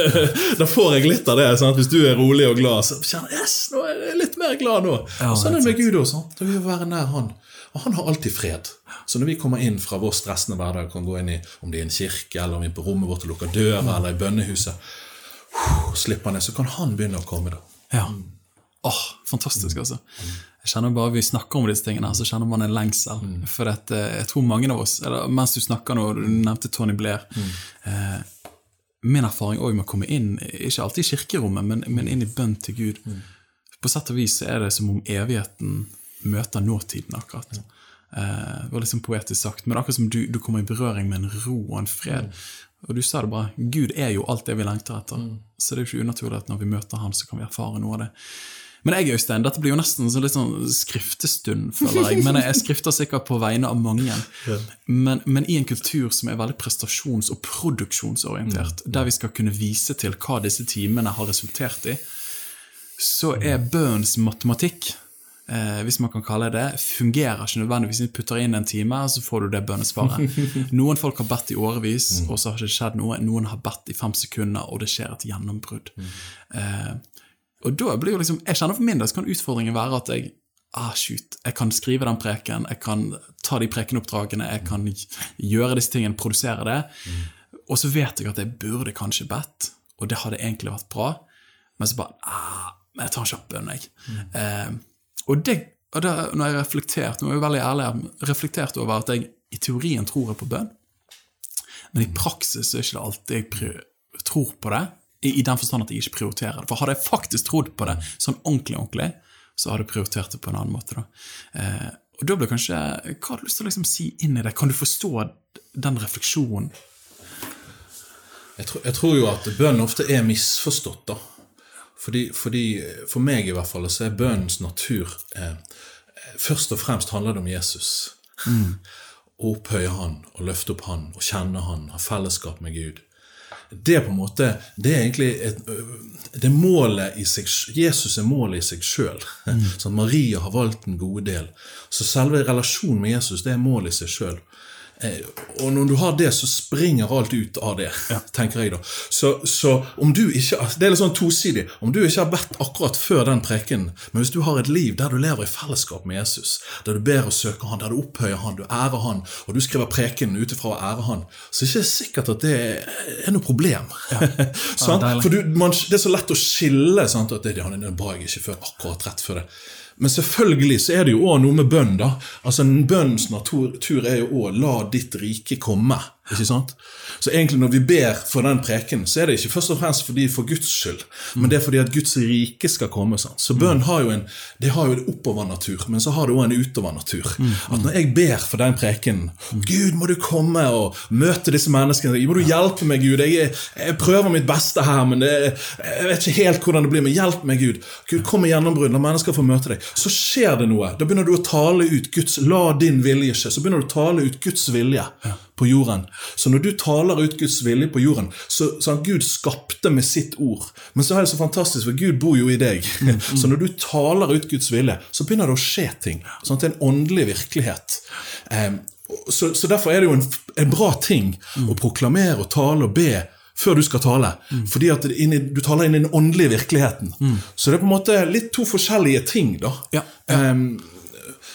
da får jeg litt av det. Sant? Hvis du er rolig og glad, så kjenner jeg yes, nå er jeg litt mer glad nå.
Ja,
sånn er det med Gud også. Da vil vi være nær han. Og han har alltid fred. Så når vi kommer inn fra vår stressende hverdag, kan gå inn i om det er en kirke, eller om vi er på rommet vårt og lukker døra, eller i bønnehuset, slipper ned, så kan han begynne å komme. da.
Ja. Åh, fantastisk, altså. Jeg kjenner bare Vi snakker om disse tingene, så kjenner man en lengsel. For at, eh, jeg tror mange av oss eller Mens du snakker nå, du nevnte Tony Blair eh, Min erfaring også med å komme inn, ikke alltid i kirkerommet, men, men inn i bønn til Gud På sett og vis er det som om evigheten møter nåtiden, akkurat. Eh, det var liksom poetisk sagt, men akkurat som du, du kommer i berøring med en ro og en fred. Og du sa det bare, Gud er jo alt det vi lengter etter. Så det er jo ikke unaturlig at når vi møter Han, så kan vi erfare noe av det. Men jeg, Øystein, dette blir jo nesten så litt sånn skriftestund, føler jeg. Men jeg skrifter sikkert på vegne av mange. Men, men i en kultur som er veldig prestasjons- og produksjonsorientert, der vi skal kunne vise til hva disse timene har resultert i, så er bønnens matematikk eh, hvis man kan kalle det fungerer ikke nødvendigvis. Hvis du putter inn en time, så får du det bønnesvaret. Noen folk har bedt i årevis, og så har det ikke skjedd noe. Noen har bedt i fem sekunder, og det skjer et gjennombrudd. Eh, og da blir jo liksom, Jeg kjenner for min del så kan utfordringen være at jeg ah, shoot, jeg kan skrive den preken, jeg kan ta de prekenoppdragene, jeg kan gjøre disse tingene, produsere det. Og så vet jeg at jeg burde kanskje bedt, og det hadde egentlig vært bra. Men så bare ah, men jeg tar en kjapp bønn, jeg. Eh, og det, og det, når jeg reflektert, nå er jeg veldig ærlig, her, over at jeg i teorien tror jeg på bønn, men i praksis er det ikke alltid jeg tror på det, i, i den forstand at jeg ikke prioriterer det. For hadde jeg faktisk trodd på det sånn ordentlig, ordentlig, så hadde jeg prioritert det på en annen måte. da. Eh, og da blir kanskje, Hva har du lyst til å liksom si inn i det? Kan du forstå den refleksjonen?
Jeg tror, jeg tror jo at bønn ofte er misforstått. da. Fordi, fordi For meg i hvert fall så er bønnens natur eh, Først og fremst handler det om Jesus. Å opphøye han, og løfte opp han, og kjenne han, ha fellesskap med Gud. Det er på en måte, det er egentlig et, øh, det er målet i seg, Jesus er målet i seg sjøl. Sånn, Maria har valgt den gode del. Så selve relasjonen med Jesus det er målet i seg sjøl. Eh, og når du har det, så springer alt ut av det, tenker jeg da. Så, så om du ikke Det er litt sånn tosidig. Om du ikke har bedt akkurat før den prekenen, men hvis du har et liv der du lever i fellesskap med Jesus, der du ber og søker Han, der du opphøyer Han, du ærer Han, og du skriver prekenen ut ifra å ære Han, så er det ikke sikkert at det er noe problem. Sant?
deilig.
For du, man, det er så lett å skille sant? at det, er det bra jeg ikke før, akkurat rett før det. Men selvfølgelig så er det jo òg noe med bønn. da. Altså en Bønnens natur er jo òg 'la ditt rike komme'. Ikke sant? Så egentlig når vi ber for den preken, så er det ikke først og fremst fordi for Guds skyld, men det er fordi at Guds rike skal komme. sant? Så bønn har jo en det har jo en oppovernatur, men så har det òg en utovernatur. At når jeg ber for den preken 'Gud, må du komme og møte disse menneskene', 'Må du hjelpe meg, Gud', jeg, jeg prøver mitt beste her, men det, jeg vet ikke helt hvordan det blir, men hjelp meg, Gud'. Gud, kom med gjennombrudd, la mennesker få møte deg. Så skjer det noe. Da begynner du å tale ut Guds 'la din vilje skje'. Så begynner du å tale ut Guds vilje på jorden. Så når du taler ut Guds vilje på jorden, så, så han Gud skapte med sitt ord. Men så er det så fantastisk, for Gud bor jo i deg. Så når du taler ut Guds vilje, så begynner det å skje ting. Sånn at det er en åndelig virkelighet. Så, så derfor er det jo en, en bra ting å proklamere og tale og be før du skal tale. Fordi at inni, du taler inn i den åndelige virkeligheten. Så det er på en måte litt to forskjellige ting. da.
Ja,
Em,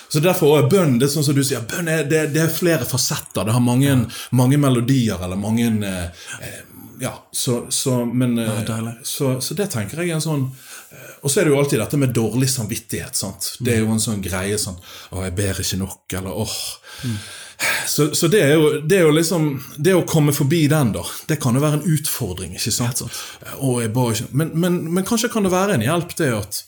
så derfor er bønn det er sånn som du sier, bønn er, det, det er flere fasetter. Det har mange, mange melodier eller mange eh, eh, Ja, så, så Men
ja,
så, så det tenker jeg er en sånn eh, Og så er det jo alltid dette med dårlig samvittighet. sant? Det er jo en sånn greie sånn Å, jeg ber ikke nok, eller åh så, så det, er jo, det er jo liksom Det å komme forbi den, da, det kan jo være en utfordring. ikke sant? Å, jeg ba ikke, men, men, men kanskje kan det være en hjelp, det at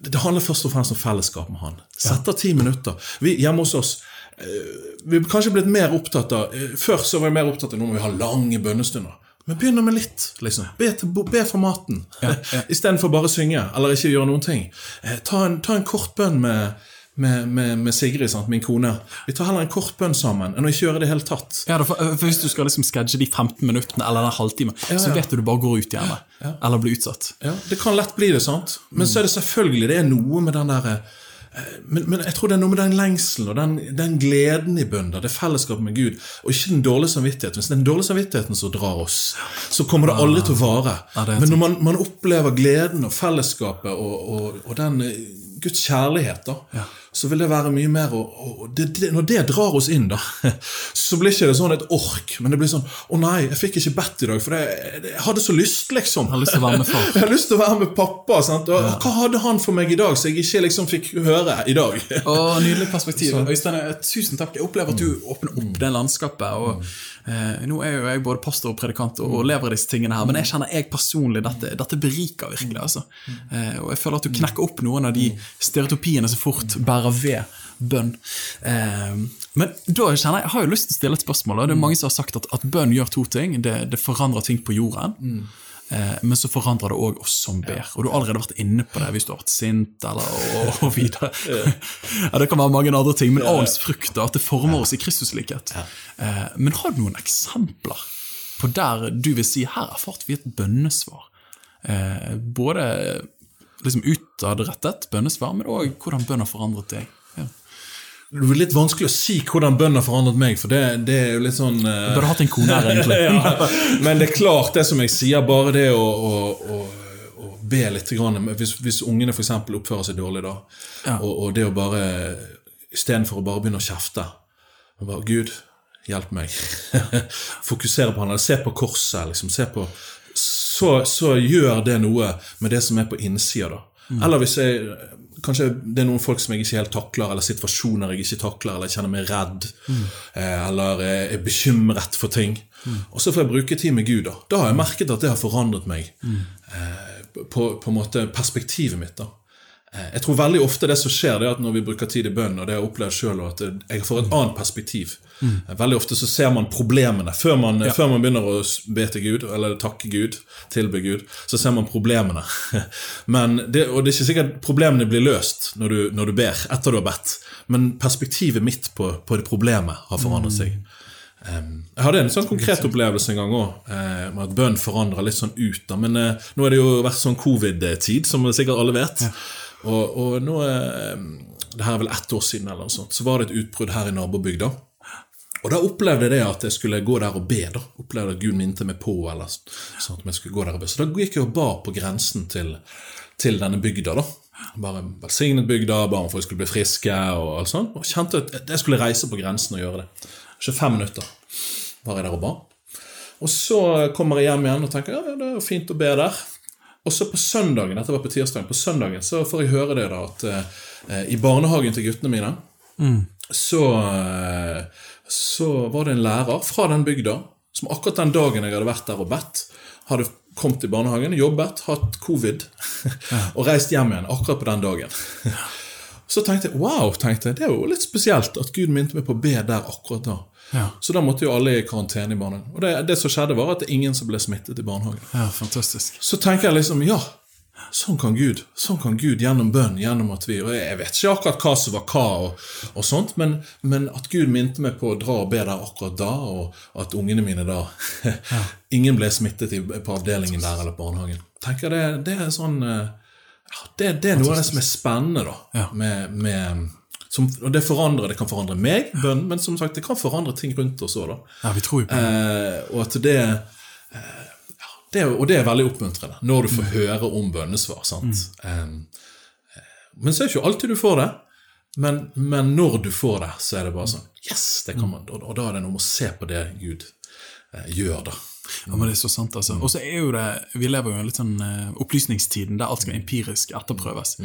det handler først og fremst om fellesskap med han. Sett av ti minutter. Vi, hjemme hos oss eh, Vi er kanskje blitt mer opptatt av eh, Før så var vi mer opptatt av nå må vi ha lange bønnestunder. Men begynner med litt. liksom. Be, til, be for maten. Istedenfor bare å synge eller ikke gjøre noen ting. Eh, Ta en, ta en kort bønn med, med, med, med Sigrid, sant, min kone. Vi tar heller en kort bønn sammen enn å ikke gjøre det i det hele tatt.
Ja, for, for Hvis du skal liksom sketsje de 15 minuttene eller den halvtimen, så
ja.
vet du du bare går ut igjen. Eller blir utsatt.
Ja, Det kan lett bli det, sant? Men så er det selvfølgelig det er noe med den der eh, men, men jeg tror det er noe med den lengselen og den, den gleden i bønder, det fellesskapet med Gud, og ikke den dårlige samvittigheten. Hvis det er den dårlige samvittigheten som drar oss, så kommer det aldri til å vare.
Ja,
men når man, man opplever gleden og fellesskapet og, og, og den eh, Guds kjærlighet, da, så vil det være mye mer å, å det, det, Når det drar oss inn, da, så blir ikke det sånn et ork, men det blir sånn Å nei, jeg fikk ikke bedt i dag, for jeg, jeg hadde så lyst, liksom.
Jeg har lyst til å være med far.
Jeg har lyst til å være med pappa. Sant? Og, Hva hadde han for meg i dag som jeg ikke liksom fikk høre i dag?
Å, Nydelig perspektiv. Øystein, tusen takk. Jeg opplever at du åpner opp det landskapet. og eh, Nå er jo jeg både pastor og predikant og, og lever av disse tingene her, men jeg kjenner jeg personlig dette, dette beriker virkelig. altså. Eh, og jeg føler at du knekker opp noen av de stereotypiene som fort bærer ved bønn. Eh, men da kjenner jeg, jeg har jo lyst til å stille et spørsmål. og Det er mange som har sagt at, at bønn gjør to ting. Det, det forandrer ting på jorden. Eh, men så forandrer det òg oss som ber. Og du har allerede vært inne på det hvis du har vært sint, eller og, og videre. ja, Det kan være mange andre ting, men åndens frukt, at det former oss i Kristuslikhet. Eh, men har du noen eksempler på der du vil si her erfarte vi et bønnesvar? Eh, både liksom utadrettet bønnesvar, men òg hvordan bønn har forandret deg.
Det er litt vanskelig å si hvordan bønn har forandret meg, for det, det er jo litt sånn uh...
Du burde hatt en kone her, egentlig.
ja, Men det er klart, det som jeg sier, bare det å, å, å, å be litt Hvis, hvis ungene f.eks. oppfører seg dårlig, da,
Ja.
og, og det å bare Istedenfor å bare begynne å kjefte bare, Gud, hjelp meg. Fokusere på han, eller se på korset. liksom, se på så, så gjør det noe med det som er på innsida. da. Eller hvis jeg Kanskje det er noen folk som jeg ikke helt takler, eller situasjoner jeg ikke takler, eller jeg kjenner meg redd, mm. eller eh, er bekymret for ting. Og så får jeg bruke tid med Gud. Da Da har jeg merket at det har forandret meg. Mm. på, på en måte perspektivet mitt. da Eh, Jeg tror veldig ofte det som skjer, det er at når vi bruker tid i bønn, og det har jeg opplevd selv, at jeg får et annet perspektiv. Mm. Veldig ofte så ser man problemene. Før man, før man begynner å be til Gud, eller takke Gud, tilbe Gud, så ser man problemene. Men det, og det er ikke sikkert problemene blir løst når du, når du ber, etter du har bedt. Men perspektivet mitt på, på det problemet har forandret seg. Um, jeg hadde en sånn konkret opplevelse en gang òg, eh, med at bønn forandrer litt sånn ut. da, Men eh, nå er det jo vært sånn covid-tid, som sikkert alle vet. Og, og nå er, Det her er vel ett år siden, eller noe sånt, så var det et utbrudd her i nabobygda. Og da opplevde jeg det at jeg skulle gå der og be. da Opplevde at Gud minte meg på. eller sånn at jeg skulle gå der og be Så da gikk jeg og ba på grensen til, til denne bygda. da Bare velsignet bygda, ba om folk skulle bli friske. Og alt sånt Og kjente at jeg skulle reise på grensen og gjøre det. 25 minutter var jeg der og ba. Og så kommer jeg hjem igjen og tenker ja, det er jo fint å be der. Og så på søndagen dette var på tirsdagen, på søndagen så får jeg høre det da at eh, i barnehagen til guttene mine så, eh, så var det en lærer fra den bygda som akkurat den dagen jeg hadde vært der og bedt, hadde kommet i barnehagen, jobbet, hatt covid og reist hjem igjen akkurat på den dagen. Så tenkte jeg wow, tenkte jeg, det er jo litt spesielt at Gud minte meg på å be der akkurat da.
Ja.
Så da måtte jo alle i karantene i barnehagen. Og det, det som skjedde, var at det ingen som ble smittet i barnehagen.
ja, fantastisk.
Så tenker jeg liksom ja, sånn kan Gud. Sånn kan Gud gjennom bønn, gjennom at vi Og jeg vet ikke akkurat hva som var hva, og, og sånt, men, men at Gud minte meg på å dra og be der akkurat da, og at ungene mine da Ingen ble smittet i, på avdelingen der eller på barnehagen. tenker det, det er sånn eh, ja, det, det er noe av det som er spennende, da.
Ja.
Med, med som, og det forandrer, det kan forandre meg, bønn, men som sagt, det kan forandre ting rundt oss òg.
Ja, vi tror jo på det.
Eh, og at det, eh, ja, det Og det er veldig oppmuntrende når du får høre om bønnesvar. sant? Mm. eh, men så er det ikke alltid du får det. Men, men når du får det, så er det bare sånn Yes! det kan man, Og, og da er det noe med å se på det Gud gjør, da.
Ja, men det er så sant, altså. Og så er jo det Vi lever jo i en litt sånn uh, opplysningstiden der alt skal empirisk etterprøves.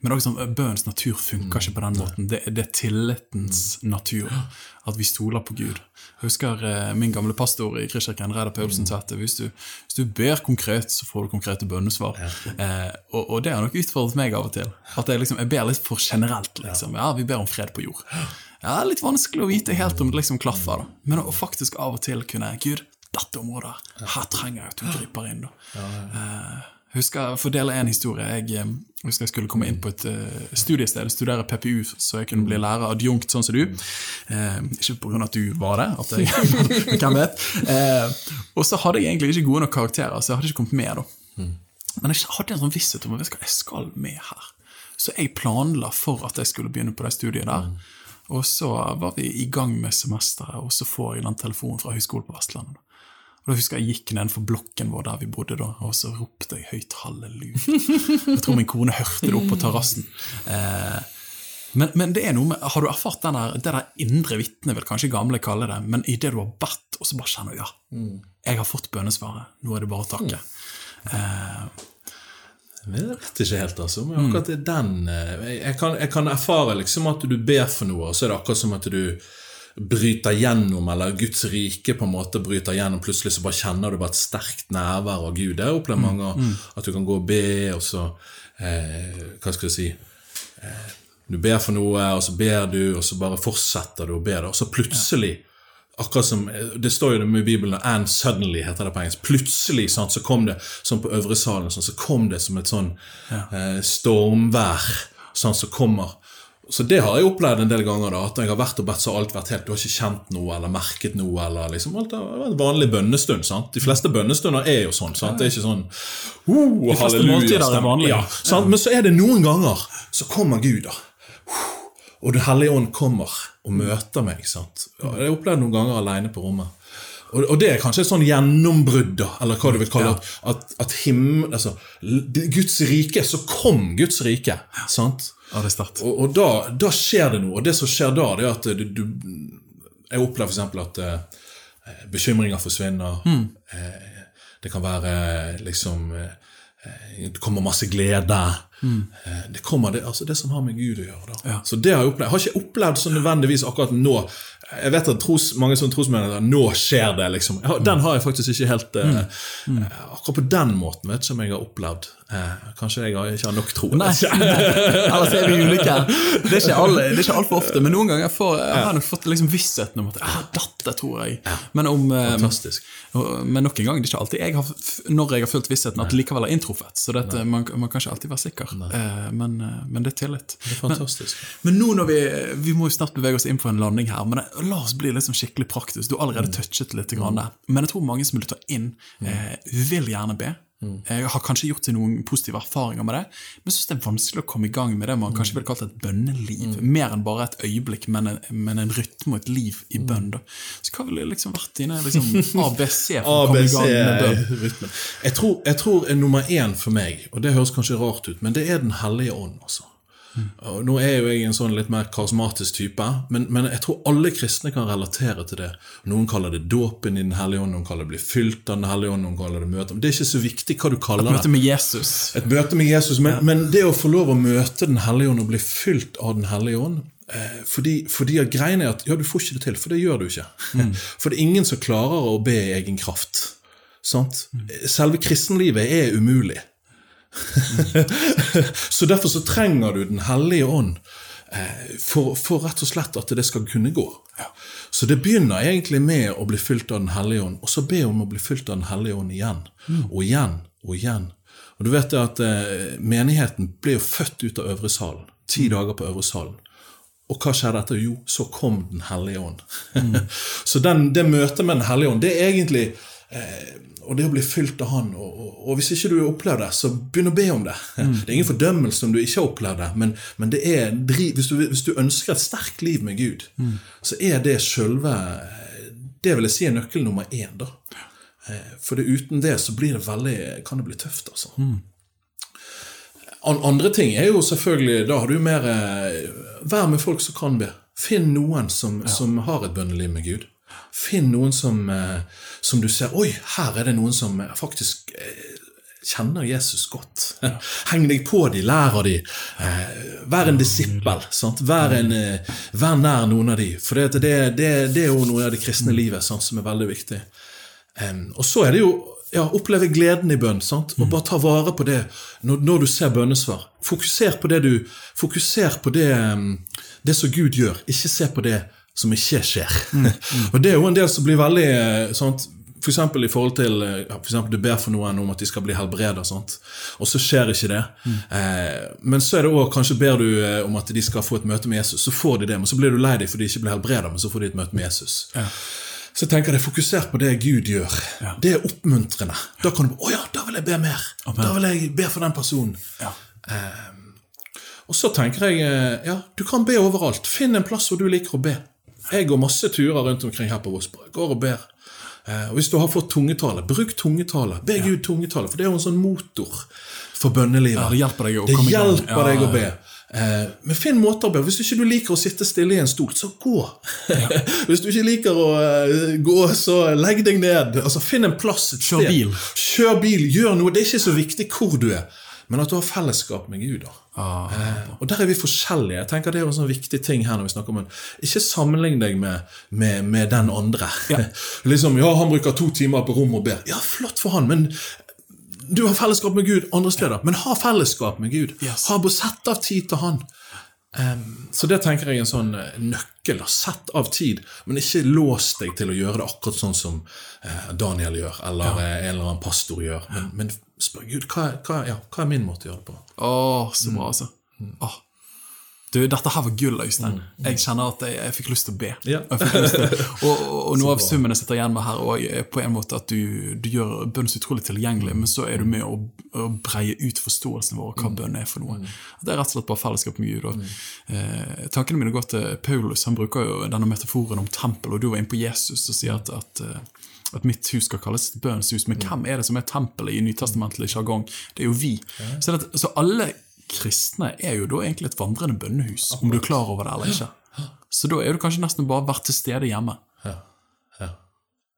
Men også sånn, bønnens natur funker ikke på den måten. Det, det er tillitens natur. At vi stoler på Gud. Jeg husker uh, min gamle pastor i Kristkirken, Reidar Paulsen, sa at hvis du, hvis du ber konkret, så får du konkrete bønnesvar. Uh, og, og det har nok utfordret meg av og til. At jeg, liksom, jeg ber litt for generelt. liksom. Ja, vi ber om fred på jord. Ja, det er Litt vanskelig å vite helt om det liksom klaffer. da. Men å faktisk av og til kunne Gud, dette området, her trenger jeg at du griper inn. da. Eh, jeg husker, For å dele en historie. Jeg eh, husker jeg skulle komme inn på et eh, studiested, studere PPU, så jeg kunne bli lærer adjunkt sånn som du. Eh, ikke pga. at du var det, at jeg, hvem vet. Eh, og så hadde jeg egentlig ikke gode nok karakterer, så jeg hadde ikke kommet med. da. Men jeg hadde en sånn visshet om at jeg skal med her. Så jeg planla for at jeg skulle begynne på det studiet der. Og så var vi i gang med semesteret, og så får jeg den telefonen fra Høgskolen på Vestlandet. Og da husker Jeg gikk nedenfor blokken vår der vi bodde, da, og så ropte jeg høyt 'halleluja'. Jeg tror min kone hørte det opp på terrassen. Eh, men, men det er noe med, har du erfart den der, det der indre vitnet, vil kanskje gamle kalle det, men idet du har bedt, og så bare kjenner du ja, jeg har fått bønnesvaret, nå er det bare å takke. Eh,
Jeg vet ikke helt, altså. Men akkurat er den eh, jeg, kan, jeg kan erfare liksom at du ber for noe, og så er det akkurat som at du bryter gjennom, eller Guds rike på en måte bryter gjennom. Plutselig så bare kjenner du bare et sterkt nærvær av Gud. Det opplever mange Mm. At du kan gå og be, og så eh, Hva skal jeg si eh, Du ber for noe, og så ber du, og så bare fortsetter du å be og så plutselig Akkurat som, Det står jo det med i Bibelen, 'and suddenly' heter det på engelsk. Plutselig sant, så kom det sånn på øvre salen, sånn, så kom det som et sånn eh, stormvær sånn, som kommer. Så det har jeg opplevd en del ganger. da, At jeg har vært og bedt, så alt vært helt Du har ikke kjent noe eller merket noe. eller liksom alt har vært en vanlig bønnestund. sant? De fleste bønnestunder er jo sånn. sant? Det er ikke sånn
fleste
halleluja, Ja, sant? Men så er det noen ganger så kommer Gud, da. Og Den hellige ånd kommer og møter meg. sant? Ja, Jeg har opplevd noen ganger alene på rommet. Og, og det er kanskje et sånn gjennombrudd, da, eller hva du vil kalle det. At, at himmel, altså, Guds rike, så kom Guds rike. sant?
Ja, det er sterkt.
Og, og da, da skjer det noe. Og det som skjer da, det er at du, du Jeg opplever f.eks. at eh, bekymringer forsvinner. Eh, det kan være liksom eh, Det kommer masse glede. Mm. det kommer det, altså det som har med Gud å gjøre.
Ja.
Så det har Jeg opplevd. Jeg har ikke opplevd så nødvendigvis akkurat nå. Jeg vet at tros, mange som trosmenigheter nå skjer det. liksom. Den har jeg faktisk ikke helt mm. eh, Akkurat på den måten vet ikke om jeg har opplevd. Eh, kanskje jeg ikke har nok tro.
Nei, ellers er vi ulike. Det er ikke alle, det er ikke altfor ofte, men noen ganger får, jeg har nok fått liksom vissheten om at datt dette tror jeg. Men, om, eh,
Fantastisk.
men nok en gang, det er ikke alltid jeg har, når jeg har følt vissheten at det likevel er inntruffet. Så dette, man, man kan ikke alltid være sikker. Eh, men, men det er tillit.
Det er fantastisk.
Men nå når vi Vi må jo snart bevege oss inn på en landing her, men det, la oss bli liksom skikkelig praktisk. Du har allerede touchet litt, grann men jeg tror mange som vil ta inn, eh, vil gjerne be. Jeg har kanskje gjort seg noen positive erfaringer med det, men syns det er vanskelig å komme i gang med det man kanskje ville kalt et bønneliv. Mer enn bare et øyeblikk, men en, men en rytme og et liv i bønn. da. Så hva ville liksom vært dine liksom, ABC for å komme i gang med bønn?
Jeg tror, jeg tror er nummer én for meg, og det høres kanskje rart ut, men det er Den hellige ånd. altså. Og nå er jo jeg en sånn litt mer karismatisk type, men, men jeg tror alle kristne kan relatere til det. Noen kaller det dåpen i Den hellige ånd, noen kaller det bli fylt av Den hellige ånd, noen kaller det møte. Det er ikke så viktig hva du kaller det.
Et Møte med Jesus.
Et møte med Jesus, men, men det å få lov å møte Den hellige ånd og bli fylt av Den hellige ånd eh, fordi, fordi greien er at ja, du får ikke det til, for det gjør du ikke. For det er ingen som klarer å be i egen kraft. Sant? Selve kristenlivet er umulig. så derfor så trenger du Den hellige ånd eh, for, for rett og slett at det skal kunne gå. Så det begynner egentlig med å bli fylt av Den hellige ånd, og så be om å bli fylt av Den hellige ånd igjen. Og igjen og igjen. Og du vet det at eh, Menigheten ble jo født ut av øvre salen. Ti dager på øvre salen. Og hva skjedde etter? Jo, så kom Den hellige ånd. så den, det møtet med Den hellige ånd, det er egentlig eh, og det å bli fylt av Han. Og, og, og hvis ikke du har opplevd det, så begynn å be om det. Det er ingen fordømmelse om du ikke har opplevd det, men, men det er, hvis, du, hvis du ønsker et sterkt liv med Gud, så er det sjølve Det vil jeg si er nøkkel nummer én. da. Eh, For det, uten det så blir det veldig, kan det bli tøft. altså. Mm. Andre ting er jo selvfølgelig Da har du mer eh, Vær med folk som kan be. Finn noen som, som har et bønneliv med Gud. Finn noen som, eh, som du ser Oi, her er det noen som eh, faktisk eh, kjenner Jesus godt. Heng deg på de, lær av de. Eh, vær en disippel. Sant? Vær, en, vær nær noen av de. For det, det, det, det er jo noe av det kristne livet sant, som er veldig viktig. Og så er det jo ja, oppleve gleden i bønn. sant? Og bare ta vare på det når, når du ser bønnesvar. Fokuser på det du Fokuser på det, det som Gud gjør. Ikke se på det som ikke skjer. og det er jo en del som blir veldig eh, sant? For i forhold til eh, for eksempel Du ber for noen om at de skal bli helbredet, sant? og så skjer ikke det. Eh, men så er det også, kanskje ber du eh, om at de skal få et møte med Jesus, så får de det. Men så blir du lei deg for de ikke blir helbredet, men så får de et møte med Jesus. Så jeg tenker det er fokusert på det Gud gjør. Det er oppmuntrende. Da kan du Å ja, da vil jeg be mer! Da vil jeg be for den personen.
Ja.
Og så tenker jeg eh, ja, du kan be overalt. Finn en plass hvor du liker å be. Jeg går masse turer rundt omkring her på Vossborg. Går og ber. Eh, Og Hvis du har fått tungetale, bruk tungetale. Be Gud tungetale, for det er jo en sånn motor for bønnelivet.
Ja, det hjelper deg å
Det
komme i gang. Ja,
deg å be. Eh, men finn måter å be. Hvis du ikke liker å sitte stille i en stol, så gå. Hvis du ikke liker å uh, gå, så legg deg ned. Altså Finn en plass et
Kjør bil.
Kjør bil, gjør noe. Det er ikke så viktig hvor du er, men at du har fellesskap med Gud. da.
Ah,
Eh, og der er vi forskjellige. Jeg tenker Det er en sånn viktig ting her når vi snakker om en- Ikke sammenlign deg med, med, med den andre. liksom, ja, Han bruker to timer på rom og ber. Ja, flott for han, men du har fellesskap med Gud andre steder. Men ha fellesskap med Gud.
Yes.
Ha Sett av tid til han. Em, så det tenker jeg er en sånn eh, nøkkel. Sett av tid, men ikke lås deg til å gjøre det akkurat sånn som uh, Daniel gjør, eller eh, en eller annen pastor gjør. Men, men spør Gud hva, hva, ja, hva er min måte å gjøre det på.
Åh, så bra, altså. Åh. Du, dette her var gull, Øystein. Jeg kjenner at jeg, jeg fikk lyst til å be.
Ja.
Og, og, og, noe av summen jeg sitter igjen med her, og er på en måte at du, du gjør bønn så utrolig tilgjengelig, men så er du med å, å breie ut forståelsen vår av hva bønn er for noe. Det er rett og slett bare fellesskap med Gud. Og, eh, tankene mine går til Paulus. Han bruker jo denne metaforen om tempel, og du var inne på Jesus og sier at, at eh, at mitt hus skal kalles bønnens hus. Men hvem er det som er tempelet i nytestamentlig sjargong? Det er jo vi. Så, det, så alle kristne er jo da egentlig et vandrende bønnehus, om du er klar over det eller ikke. Så da er du kanskje nesten bare vært til stede hjemme.
Ja. Ja.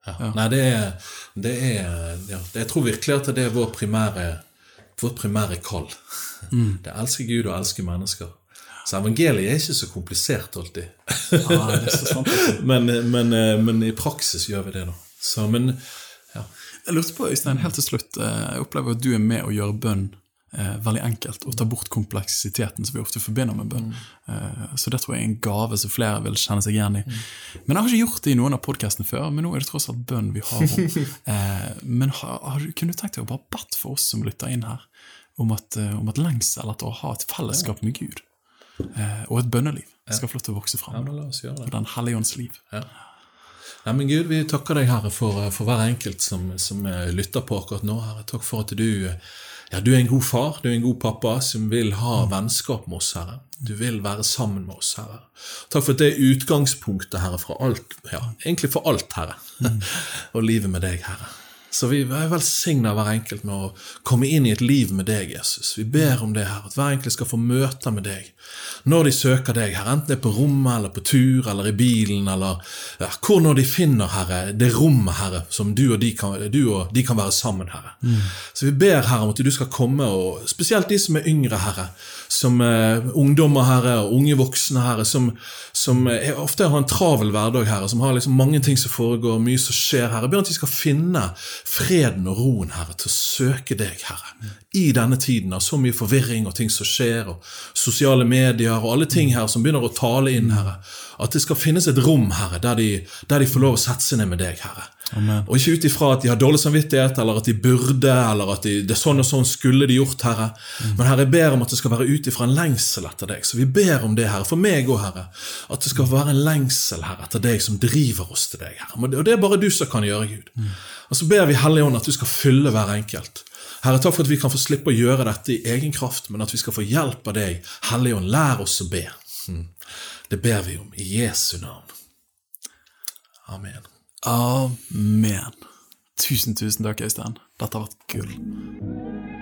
Ja. Nei, det er, det er ja, Jeg tror virkelig at det er vår primære, vårt primære kall. Det er elske Gud og elske mennesker. Så evangeliet er ikke så komplisert alltid.
Ah, det er så sant.
men, men, men i praksis gjør vi det, da. Så, men ja.
Jeg lurte på, Øystein, helt til slutt. eh, Jeg opplever at du er med å gjøre bønn eh, veldig enkelt, og ta bort kompleksiteten som vi ofte forbinder med bønn. Eh, så det tror jeg er en gave som flere vil kjenne seg igjen i. Men jeg har ikke gjort det i noen av podkastene før, men nå er det tross alt bønn vi har om. Eh, men har, har kunne du tenkt deg å bare bedt for oss som lytter inn her? om at, eh, om at lengsel etter å ha et fellesskap med Gud eh, og et bønneliv skal få lov til å vokse
Ja,
fram.
ja.
Og Den hellige ånds liv.
Nei, men Gud, vi takker deg, Herre, for, for hver enkelt som, som eh, lytter på akkurat nå. Herre. Takk for at du, eh, ja, du er en god far, du er en god pappa som vil ha vennskap med oss, Herre. Du vil være sammen med oss, Herre. Takk for at det er utgangspunktet, Herre, fra alt, ja, egentlig for alt, Herre. Og livet med deg, Herre. Så vi er velsigna hver enkelt med å komme inn i et liv med deg, Jesus. Vi ber om det, her, at hver enkelt skal få møter med deg. Når de søker deg, her, enten det er på rommet eller på tur eller i bilen, eller ja, hvor når de finner, Herre, det rommet, Herre, som du og de kan, du og de kan være sammen, Herre. Så vi ber, Herre, om at du skal komme, og spesielt de som er yngre, Herre, som eh, ungdommer, Herre, og unge voksne, Herre, som, som er, ofte har en travel hverdag, Herre, som har liksom mange ting som foregår, mye som skjer, Herre. Jeg ber at de skal finne freden og roen, Herre, til å søke deg, Herre. I denne tiden av så mye forvirring og ting som skjer, og sosiale medier og alle ting her som begynner å tale inn, Herre. At det skal finnes et rom, Herre, der de, der de får lov å sette seg ned med deg, Herre.
Amen.
Og ikke ut ifra at de har dårlig samvittighet, eller at de burde, eller at de, det er sånn og sånn skulle de gjort, Herre. Men Herre, jeg ber om at det skal være ut ifra en lengsel etter deg. Så vi ber om det, Herre, for meg òg, Herre. At det skal være en lengsel, Herre, etter deg som driver oss til deg, Herre. Og det er bare du som kan gjøre, Gud. Og så ber vi Hellige Ånd at du skal fylle hver enkelt. Herre, takk for at vi kan få slippe å gjøre dette i egen kraft, men at vi skal få hjelp av deg. Helligånd, lær oss å be. Mm. Det ber vi om i Jesu navn. Amen.
Amen. Tusen, tusen takk, Øystein. Dette har vært gull.